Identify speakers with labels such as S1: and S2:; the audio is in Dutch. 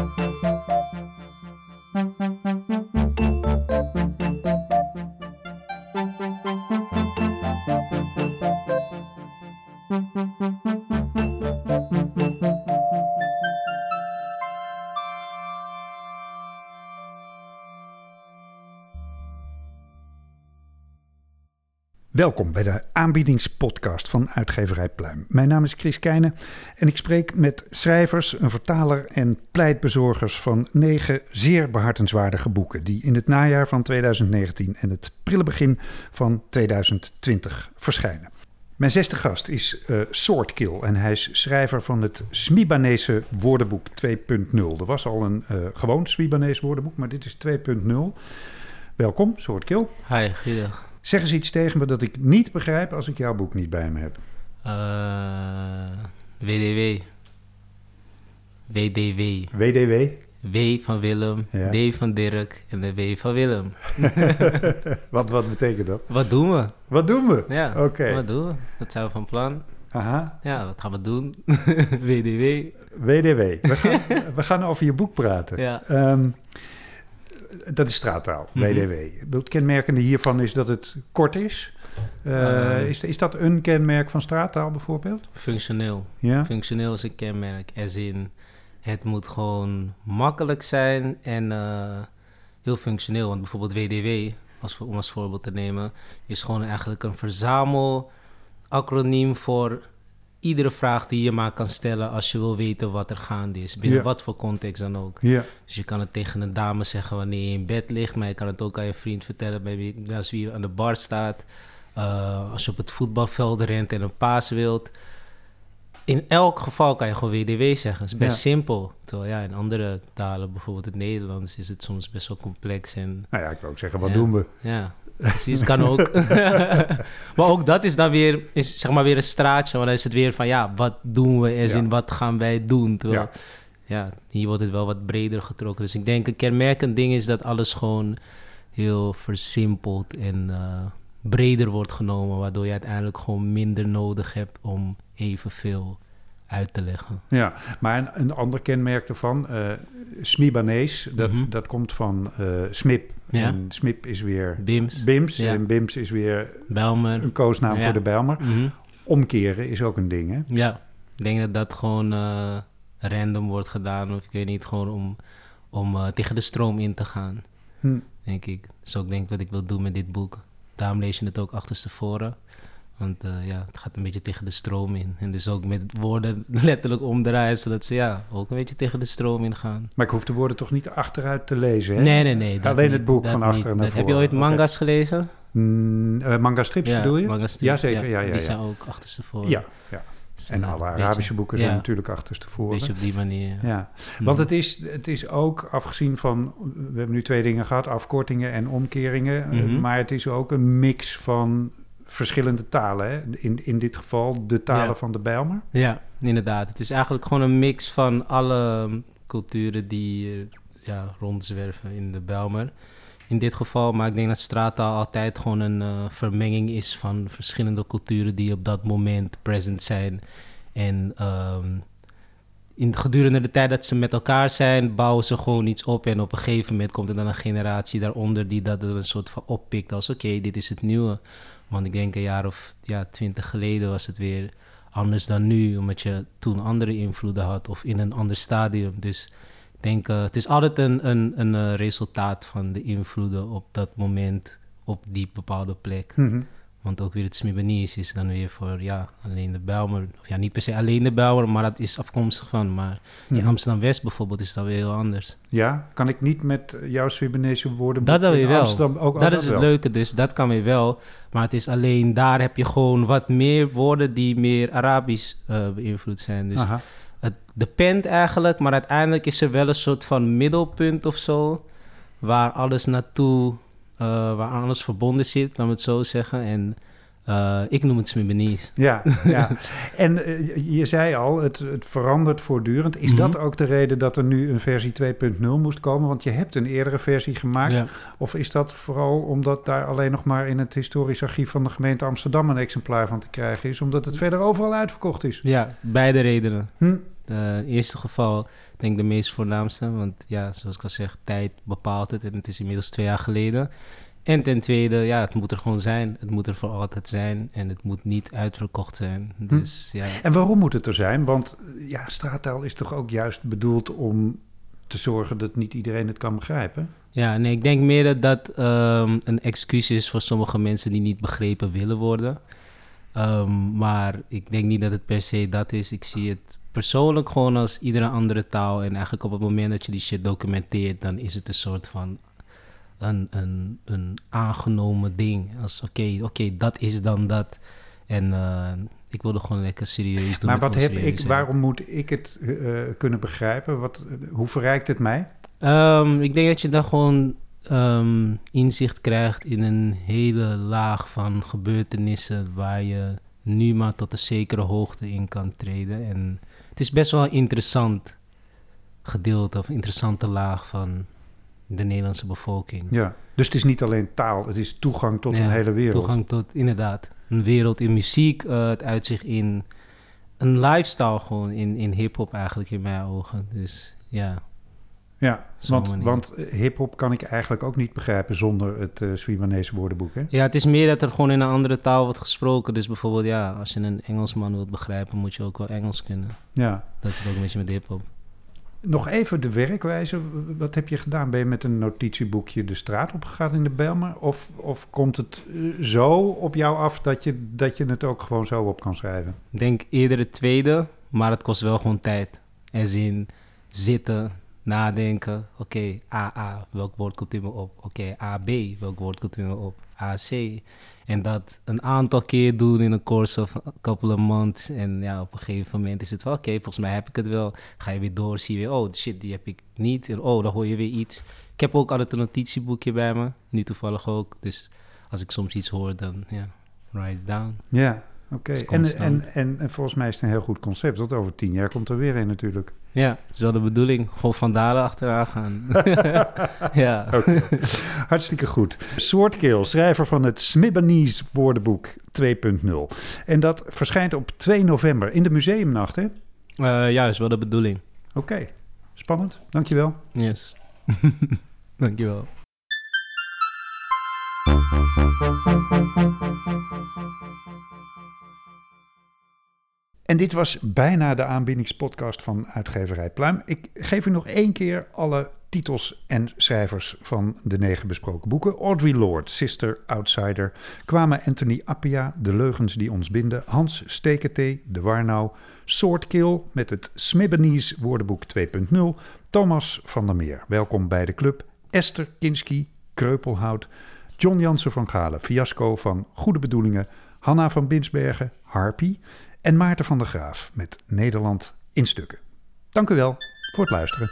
S1: Thank you. Welkom bij de aanbiedingspodcast van uitgeverij Pluim. Mijn naam is Chris Keijnen en ik spreek met schrijvers, een vertaler en pleitbezorgers van negen zeer behartenswaardige boeken die in het najaar van 2019 en het prille begin van 2020 verschijnen. Mijn zesde gast is uh, Swordkill en hij is schrijver van het Smibanese woordenboek 2.0. Er was al een uh, gewoon Smibanese woordenboek, maar dit is 2.0. Welkom, Swordkill.
S2: Hi, goedendag.
S1: Zeg eens iets tegen me dat ik niet begrijp als ik jouw boek niet bij me heb.
S2: Uh, WDW. WDW.
S1: WDW?
S2: W van Willem, ja. D van Dirk en de W van Willem.
S1: wat, wat betekent dat?
S2: Wat doen we?
S1: Wat doen we?
S2: Ja, oké. wat doen we? Wat zijn we van plan?
S1: Aha.
S2: Ja, wat gaan we doen? WDW.
S1: WDW. We gaan, we gaan over je boek praten.
S2: Ja.
S1: Um, dat is straattaal, WDW. Mhm. Het kenmerkende hiervan is dat het kort is. Uh, is, is dat een kenmerk van straattaal bijvoorbeeld?
S2: Functioneel.
S1: Ja?
S2: Functioneel is een kenmerk. Er in, het moet gewoon makkelijk zijn en uh, heel functioneel. Want bijvoorbeeld WDW, als, om als voorbeeld te nemen, is gewoon eigenlijk een verzamel acroniem voor iedere vraag die je maar kan stellen als je wil weten wat er gaande is. Binnen wat voor context dan ook. Dus je kan het tegen een dame zeggen wanneer je in bed ligt, maar je kan het ook aan je vriend vertellen bij wie, als wie aan de bar staat. Uh, als je op het voetbalveld rent en een paas wilt. In elk geval kan je gewoon WDW zeggen. Het is best simpel. Terwijl ja, in andere talen, bijvoorbeeld het Nederlands, is het soms best wel complex. En,
S1: nou ja, ik wil ook zeggen, wat doen we?
S2: Ja, precies, kan ook. maar ook dat is dan weer, is zeg maar weer een straatje. Want dan is het weer van, ja, wat doen we? Is in wat gaan wij doen? Terwijl, ja. ja, hier wordt het wel wat breder getrokken. Dus ik denk een kenmerkend ding is dat alles gewoon heel versimpeld en uh, breder wordt genomen. Waardoor je uiteindelijk gewoon minder nodig hebt om evenveel uit te leggen.
S1: Ja, maar een, een ander kenmerk ervan, uh, Smibanees, dat, mm -hmm. dat komt van uh, Smip.
S2: Ja.
S1: En Smip is weer
S2: Bims.
S1: Bims
S2: Ja.
S1: en Bims is weer
S2: Belmer.
S1: een koosnaam
S2: Ja.
S1: voor de Bijlmer.
S2: Mhm.
S1: Omkeren is ook een ding, hè?
S2: Ja, ik denk dat dat gewoon eh, random wordt gedaan. Of ik weet niet, gewoon om, om eh, tegen de stroom in te gaan,
S1: Hm.
S2: denk ik. Dat is ook denk ik wat ik wil doen met dit boek. Daarom lees je het ook achterstevoren. Want eh, ja, het gaat een beetje tegen de stroom in. En dus ook met woorden letterlijk omdraaien, zodat ze ja, ook een beetje tegen de stroom in gaan.
S1: Maar ik hoef de woorden toch niet achteruit te lezen, hè?
S2: Nee, nee, nee.
S1: Alleen
S2: niet,
S1: het boek van achteren naar
S2: Dat- Heb je
S1: voren.
S2: ooit manga's gelezen?
S1: Mm, eh, manga strips bedoel je?
S2: manga strips,
S1: Jazeker, ja, ja,
S2: Die
S1: ja.
S2: zijn ook achterstevoren.
S1: Ja, ja.
S2: Dus,
S1: En
S2: eh,
S1: alle
S2: beetje-
S1: Arabische boeken zijn
S2: ja,
S1: natuurlijk achterstevoren.
S2: beetje op die manier.
S1: Ja,
S2: Mhm.
S1: want het is, het is ook afgezien van, we hebben nu twee dingen gehad, afkortingen en omkeringen, eh,
S2: Mhm.
S1: maar het is ook een mix van verschillende talen. Hè? In, in dit geval de talen
S2: Ja.
S1: van de Bijlmer.
S2: Ja, inderdaad. Het is eigenlijk gewoon een mix van alle um, culturen die eh, ja, rondzwerven in de Bijlmer. In dit geval, maar ik denk dat straattaal altijd gewoon een eh, vermenging is van verschillende culturen die op dat moment present zijn. En ehm, in, gedurende de tijd dat ze met elkaar zijn, bouwen ze gewoon iets op. En op een gegeven moment komt er dan een generatie daaronder die dat een soort van oppikt als oké, dit is het nieuwe. Want ik denk een jaar of ja, twintig geleden was het weer anders dan nu, omdat je toen andere invloeden had of in een ander stadium. Dus ik denk, eh, het is altijd een, een, een eh, resultaat van de invloeden op dat moment op die bepaalde plek.
S1: Mhm.
S2: Want ook weer het Smibanese is dan weer voor ja, alleen de Bijlmer. Of ja, niet per se alleen de Bijlmer, maar dat is afkomstig van. Maar in. Amsterdam-West bijvoorbeeld is dat weer heel anders.
S1: Ja, kan ik niet met jouw Surinamese woorden
S2: Dat dan weer wel.
S1: Amsterdam ook oh,
S2: dat is het leuke dus, dat kan weer wel. Maar het is alleen, daar heb je gewoon wat meer woorden die meer Arabisch eh, beïnvloed zijn. Dus
S1: Aha.
S2: het depend eigenlijk, maar uiteindelijk is er wel een soort van middelpunt of zo. Waar alles naartoe, waar alles verbonden zit, laten we het zo zeggen. En eh, ik noem het Smibanese.
S1: Ja, ja. en eh, je zei al, het, het verandert voortdurend. Is
S2: Mhm.
S1: dat ook de reden dat er nu een versie 2.0 moest komen? Want je hebt een eerdere versie gemaakt.
S2: Ja.
S1: Of is dat vooral omdat daar alleen nog maar in het historisch archief van de gemeente Amsterdam een exemplaar van te krijgen is? Omdat het verder overal uitverkocht is?
S2: ja, beide redenen.
S1: Hm?
S2: Het eerste geval, denk ik de meest voornaamste. Want ja, zoals ik al zeg, tijd bepaalt het. En het is inmiddels twee jaar geleden. En ten tweede, ja, het moet er gewoon zijn. Het moet er voor altijd zijn. En het moet niet uitverkocht zijn.
S1: Hm.
S2: Dus ja.
S1: En waarom moet het er zijn? Want ja, straattaal is toch ook juist bedoeld om te zorgen dat niet iedereen het kan begrijpen?
S2: Ja, nee, ik denk meer dat dat ehm, een excuus is voor sommige mensen die niet begrepen willen worden. Ehm, maar ik denk niet dat het per se dat is. Ik zie het persoonlijk gewoon als iedere andere taal. En eigenlijk op het moment dat je die shit documenteert, dan is het een soort van een, een, een aangenomen ding. Als oké, oké, dat is dan dat. En uh, ik wilde gewoon lekker serieus doen.
S1: Maar wat heb ik, waarom moet ik het uh, kunnen begrijpen? Wat, hoe verrijkt het mij?
S2: Um, ik denk dat je dan gewoon um, inzicht krijgt in een hele laag van gebeurtenissen waar je nu maar tot een zekere hoogte in kan treden. En het is best wel een interessant gedeelte of interessante laag van de Nederlandse bevolking.
S1: Ja, dus het is niet alleen taal, het is toegang tot een hele wereld.
S2: Toegang tot, inderdaad, een wereld in muziek. Uh, het uitzicht in een lifestyle gewoon, in, in hip-hop eigenlijk in mijn ogen. Dus ja.
S1: Ja, want, want hip-hop kan ik eigenlijk ook niet begrijpen zonder het uh, Swimanese woordenboek. Hè?
S2: Ja, het is meer dat er gewoon in een andere taal wordt gesproken. Dus bijvoorbeeld, ja, als je een Engelsman wilt begrijpen, moet je ook wel Engels kunnen.
S1: Ja.
S2: Dat is het ook een beetje met hip-hop.
S1: Nog even de werkwijze. Wat heb je gedaan? Ben je met een notitieboekje de straat opgegaan in de Belmer? Of, of komt het zo op jou af dat je, dat je het ook gewoon zo op kan schrijven?
S2: Ik denk eerder het tweede, maar het kost wel gewoon tijd. En zin zitten, nadenken. Oké, okay, AA, welk woord komt in me op? Oké, okay, AB, welk woord komt in me op? AC. En dat een aantal keer doen in een course of a couple of months. En ja, op een gegeven moment is het wel oké, volgens mij heb ik het wel. Ga je weer door, zie je weer, oh shit, die heb ik niet. Oh, dan hoor je weer iets. Ik heb ook altijd een notitieboekje bij me, nu toevallig ook. Dus als ik soms iets hoor, dan ja, write it down.
S1: Ja, oké. Okay. En, en, en, en volgens mij is het een heel goed concept, want over tien jaar komt er weer een natuurlijk.
S2: Ja, het is wel de bedoeling. Gewoon van daar achteraan gaan. ja.
S1: Okay. Hartstikke goed. Swordkill, schrijver van het Smibbanese woordenboek 2.0. En dat verschijnt op 2 november in de museumnacht, hè?
S2: Uh, ja, is wel de bedoeling.
S1: Oké, okay. spannend. Dankjewel.
S2: Yes. Dankjewel.
S1: En dit was bijna de aanbiedingspodcast van uitgeverij Pluim. Ik geef u nog één keer alle titels en schrijvers van de negen besproken boeken. Audrey Lord, Sister Outsider, Kwame Anthony Appia, De Leugens die ons binden, Hans Steketee, De Warnau, Swordkill met het Smibbenese woordenboek 2.0, Thomas van der Meer, welkom bij de club, Esther Kinski, Kreupelhout, John Jansen van Galen, Fiasco van Goede Bedoelingen, Hanna van Binsbergen, Harpy en Maarten van der Graaf met Nederland in stukken. Dank u wel voor het luisteren.